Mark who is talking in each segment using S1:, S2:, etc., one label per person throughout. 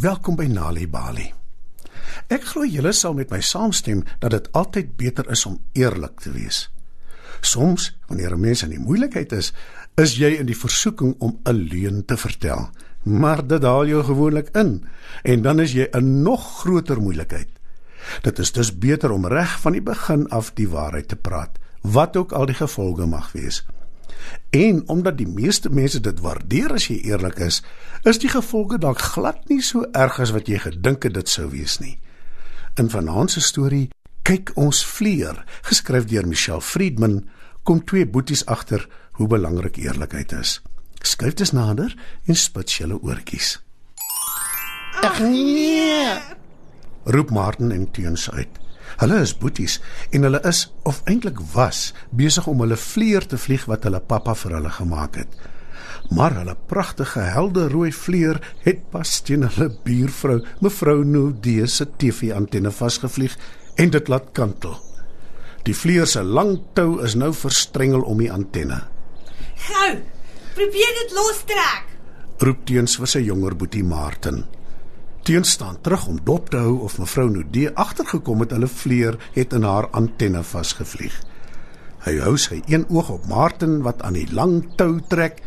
S1: Welkom by Nali Bali. Ek glo julle sal met my saamstem dat dit altyd beter is om eerlik te wees. Soms, wanneer 'n mens in die moeilikheid is, is jy in die versoeking om 'n leuen te vertel, maar dit haal jou gewoonlik in en dan is jy 'n nog groter moeilikheid. Dit is dus beter om reg van die begin af die waarheid te praat, wat ook al die gevolge mag wees. En omdat die meeste mense dit waardeer as jy eerlik is, is die gevolge dalk glad nie so erg as wat jy gedink het dit sou wees nie. In vanaand se storie kyk ons vleuer, geskryf deur Michelle Friedman, kom twee boeties agter hoe belangrik eerlikheid is. Skryf dit nader en spits julle oortjies.
S2: Ag nee.
S1: Roep Martin en Teens uit. Hulle is boeties en hulle is of eintlik was besig om hulle vleuer te vlieg wat hulle pappa vir hulle gemaak het. Maar hulle pragtige helder rooi vleuer het pas teen hulle buurvrou, mevrou Nudie se TV-antenne vasgevlieg en dit laat kantel. Die vleuer se lang tou is nou verstrengel om die antenne.
S2: Gou. Probeer dit lostrek.
S1: Roep teens vir sy jonger boetie Martin. Teens staan terug om dop te hou of mevrou Nudie agtergekom het hulle vleuer het in haar antenne vasgevlieg. Hy hou sy een oog op Martin wat aan die lang tou trek,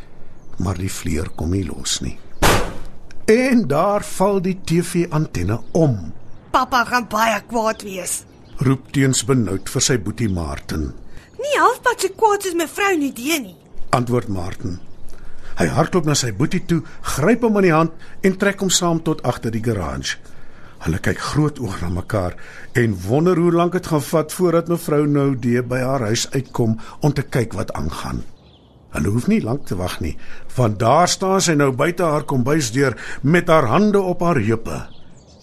S1: maar die vleuer kom nie los nie. En daar val die TV-antenne om.
S2: Pappa gaan baie kwaad wees.
S1: Roep teens benoud vir sy boetie Martin.
S2: Nie halfpad so kwaad soos mevrou Nudie nie.
S1: Antwoord Martin. Hy hardloop na sy boetie toe, gryp hom aan die hand en trek hom saam tot agter die garage. Hulle kyk groot oog na mekaar en wonder hoe lank dit gaan vat voordat mevrou Nou D by haar huis uitkom om te kyk wat aangaan. Hulle hoef nie lank te wag nie, want daar staan sy nou buite haar kombuisdeur met haar hande op haar heupe.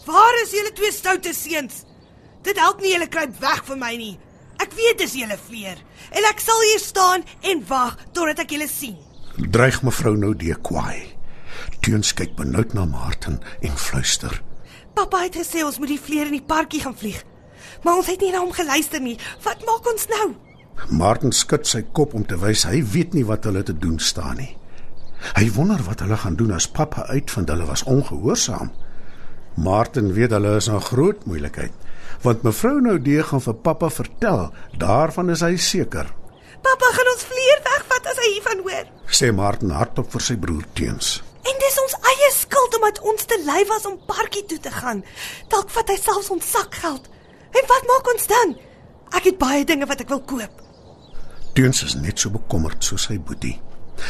S2: Waar is julle twee stoute seuns? Dit help nie julle kruip weg vir my nie. Ek weet dis julle vleer en ek sal hier staan en wag totdat ek julle sien.
S1: Dreig mevrou Nou D kwaai. Teens kyk benoud na Martin en fluister.
S2: Pappa het gesê ons moet die vleer in die parkie gaan vlieg. Maar ons het nie na hom geluister nie. Wat maak ons nou?
S1: Martin skud sy kop om te wys hy weet nie wat hulle te doen staan nie. Hy wonder wat hulle gaan doen as pappa uitvind hulle was ongehoorsaam. Martin weet hulle is 'n groot moeilikheid, want mevrou Nou D gaan vir pappa vertel, daarvan is hy seker.
S2: Pappa gaan ons vleer wegvat as hy hiervan hoor.
S1: Sê Martin hardop vir sy broer teens.
S2: En dis ons eie skuld omdat ons te lui was om parkie toe te gaan. Dalk vat hy selfs ons sakgeld. En wat maak ons dan? Ek het baie dinge wat ek wil koop.
S1: Teens is net so bekommerd soos sy boetie.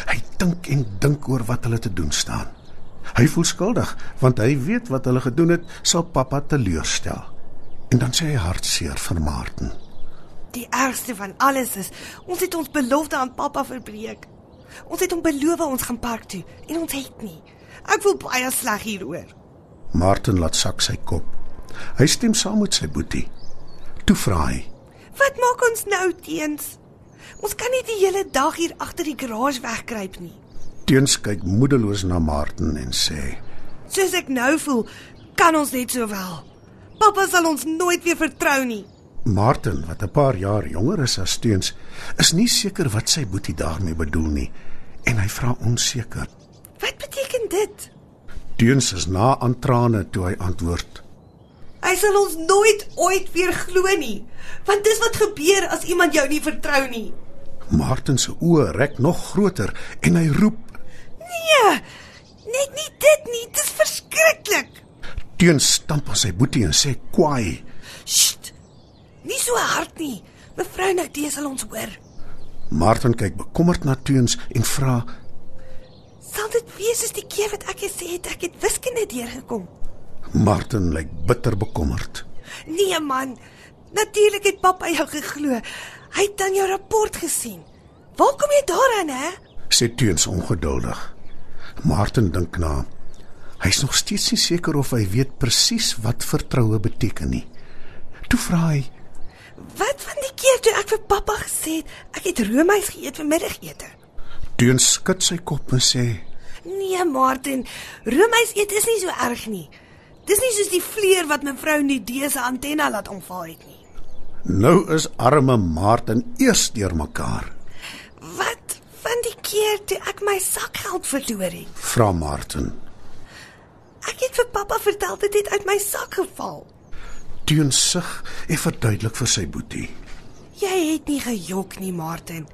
S1: Hy dink en dink oor wat hulle te doen staan. Hy voel skuldig want hy weet wat hulle gedoen het sal pappa teleurstel. En dan sê hy hartseer vir Martin.
S2: Die ergste van alles is ons het ons belofte aan pappa verbreek. Ons het hom beloof ons gaan park toe en ons het nie. Ek voel baie sleg hieroor.
S1: Martin laat sak sy kop. Hy stem saam met sy boetie. Toe vra hy:
S2: Wat maak ons nou teens? Ons kan nie die hele dag hier agter die garage wegkruip nie.
S1: Teens kyk moedeloos na Martin en sê:
S2: Soos ek nou voel, kan ons net sowel. Pappa sal ons nooit weer vertrou nie.
S1: Martin, wat 'n paar jaar jonger is as Teens, is nie seker wat sy boetie daarmee bedoel nie en hy vra onseker.
S2: Wat beteken dit?
S1: Teens is na aan trane toe hy antwoord:
S2: Hy sal ons nooit ooit weer glo nie, want dis wat gebeur as iemand jou nie vertrou nie.
S1: Martin se oë rek nog groter en hy roep:
S2: Nee, net nie dit nie, dit is verskriklik.
S1: Teens stamp op sy boetie en sê kwaai:
S2: Sst. Nie so hard nie. Mevrou Nagdee sal ons hoor.
S1: Martin kyk bekommerd na Teens en vra:
S2: Sal dit wees soos die keer wat ek gesê het ek het wiskunde deurgekom?
S1: Martin lyk bitter bekommerd.
S2: Nee man. Natuurlik het pappa jou geglo. Hy het dan jou rapport gesien. Waar kom jy daaraan hè?
S1: Sê Teens ongeduldig. Martin dink na. Hy's nog steeds nie seker of hy weet presies wat vertroue beteken nie. Toe vra hy:
S2: Wat van die keer toe ek vir pappa gesê het ek het roomys geëet vir middagete?
S1: Teens skud sy kop en sê:
S2: Nee, Martin, roomys eet is nie so erg nie. Dis nie soos die vleer wat mevrou Nudee se antenne laat omval het nie.
S1: Nou is arme Martin eers deurmekaar.
S2: Wat van die keer toe ek my sakgeld verloor het?
S1: Vra Martin.
S2: vir pappa vertel dit het uit my sak geval.
S1: Teun sug en verduidelik vir sy boetie.
S2: Jy het nie gejok nie, Martin.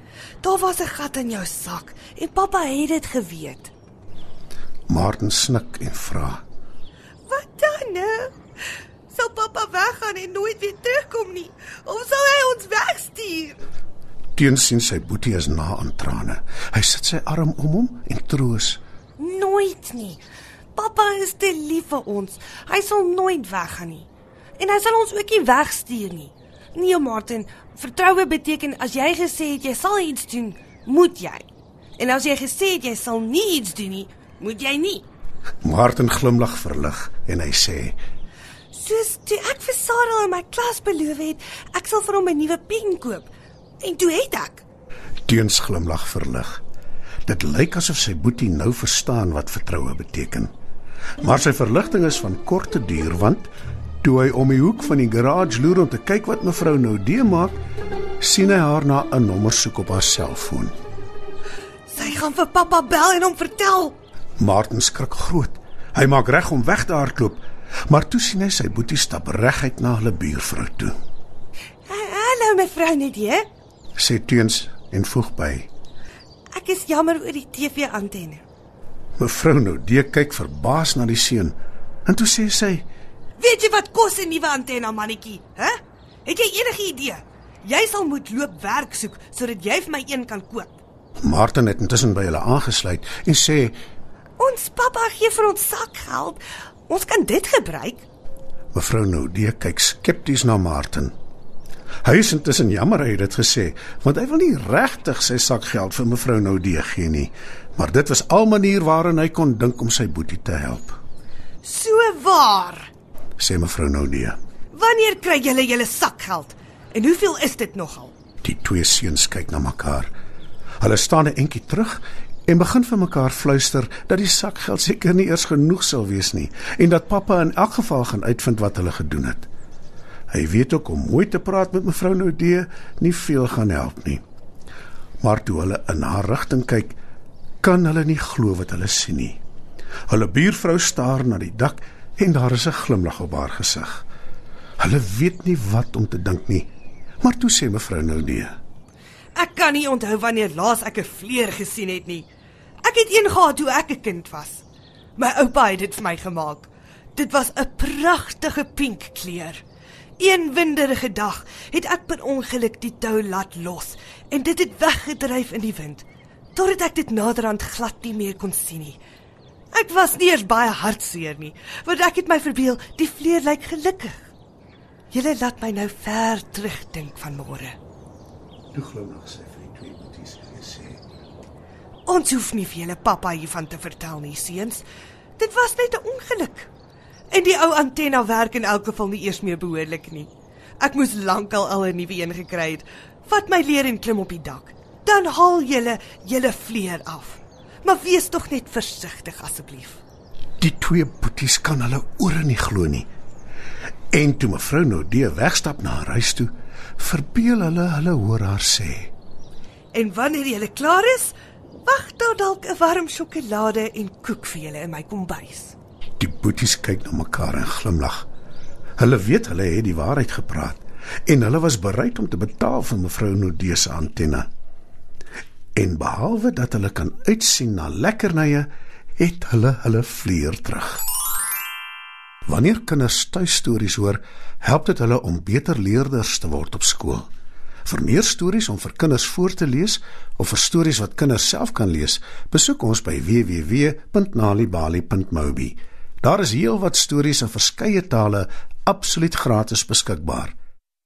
S2: Daar was 'n gat in jou sak en pappa het dit geweet.
S1: Martin snik en vra:
S2: Wat dan nou? Sal pappa weggaan en nooit weer terugkom nie? Of sal hy ons wegstuur?
S1: Teun sien sy boetie is na aan trane. Hy sit sy arm om hom en troos.
S2: Nooit nie. Pappa is te lief vir ons. Hy sal nooit weggaan nie. En hy sal ons ook nie wegstuur nie. Nee, Martin, vertroue beteken as jy gesê het jy sal iets doen, moet jy. En as jy gesê het jy sal nie iets doen nie, moet jy nie.
S1: Martin glimlag verlig en hy sê:
S2: Soos toe ek vir Sarah in my klas beloof het, ek sal vir hom 'n nuwe pen koop. En toe het ek.
S1: Teuns glimlag verlig. Dit lyk asof sy boetie nou verstaan wat vertroue beteken. Maar sy verligting is van korte duur want toe hy om die hoek van die garage loer om te kyk wat mevrou Noude maak, sien hy haar na 'n nommer soek op haar selfoon.
S2: Sy gaan vir pappa bel en hom vertel.
S1: Martin skrik groot. Hy maak reg om weg te hardloop, maar toe sien hy sy boetie stap reguit na hulle buurvrou toe.
S2: Hallo mevrou Nadie.
S1: Sê Teuns en voeg by:
S2: Ek is jammer oor die TV-antenne.
S1: Mevrou Noude kyk verbaas na die seun en toe sê sy:
S2: Weet jy wat kos 'n nuwe antenne, mannetjie? Hæ? Het jy enige idee? Jy sal moet loop werk soek sodat jy vir my een kan koop.
S1: Martin het intussen by hulle aangesluit en sê:
S2: Ons pappa gee vir ons sakgeld. Ons kan dit gebruik.
S1: Mevrou Noude kyk skepties na Martin. Hy is intussen jammer hy het dit gesê, want hy wil nie regtig sy sakgeld vir mevrou Noude gee nie, maar dit was al manier waarin hy kon dink om sy boetie te help,
S2: So waar.
S1: Sê mevrou Noude.
S2: Wanneer kry julle julle sakgeld? En hoeveel is dit nogal?
S1: Die twee seuns kyk na mekaar. Hulle staan 'n entjie terug en begin vir mekaar fluister dat die sakgeld seker nie eers genoeg sal wees nie en dat pappa in elk geval gaan uitvind wat hulle gedoen het. Hy weet ook om mooi te praat met mevrou Noude nie veel gaan help nie. Maar toe hulle in haar rigting kyk, kan hulle nie glo wat hulle sien nie. Hulle buurvrou staar na die dak en daar is 'n glimlag op haar gesig. Hulle weet nie wat om te dink nie. Maar toe sê mevrou Noude:
S2: Ek kan nie onthou wanneer laas ek 'n vleer gesien het nie. Ek het een gehad toe ek 'n kind was. My oupa het dit vir my gemaak. Dit was 'n pragtige pink kleur. Een winderige dag het ek per ongeluk die tou laat los en dit het weggedryf in die wind. Totdat ek dit naderhand glad nie meer kon sien nie. Ek was nie eers baie hartseer nie, want ek het my verbeel die vleer lyk gelukkig. Julle laat my nou ver terugdink van môre.
S1: Toe glimlag sy vir die twee boeties en sê:
S2: Ons hoef nie vir julle pappa hiervan te vertel nie, seuns. Dit was net 'n ongeluk. En die ou antenna werk in elk geval nie eers meer behoorlik nie. Ek moes lankal al 'n nuwe een gekry het. Vat my leer en klim op die dak. Dan haal julle julle vleer af. Maar wees tog net versigtig asseblief.
S1: Die twee boeties kan hulle ore nie glo nie. En toe mevrou Noude wegstap na haar huis toe, verbeel hulle hulle hoor haar sê:
S2: En wanneer julle klaar is, wag daar dalk 'n warm sjokolade en koek vir julle in my kombuis.
S1: Die boeties kyk na mekaar en glimlag. Hulle weet hulle het die waarheid gepraat en hulle was bereid om te betaal vir mevrou Noude se antenne. En behalwe dat hulle kan uitsien na lekkernye, het hulle hulle vleuer terug. Wanneer kinders tuistories hoor, help dit hulle om beter leerders te word op skool. Vir meer stories om vir kinders voor te lees of vir stories wat kinders self kan lees, besoek ons by www.nalibali.mobi. Daar is heelwat stories in verskeie tale absoluut gratis beskikbaar.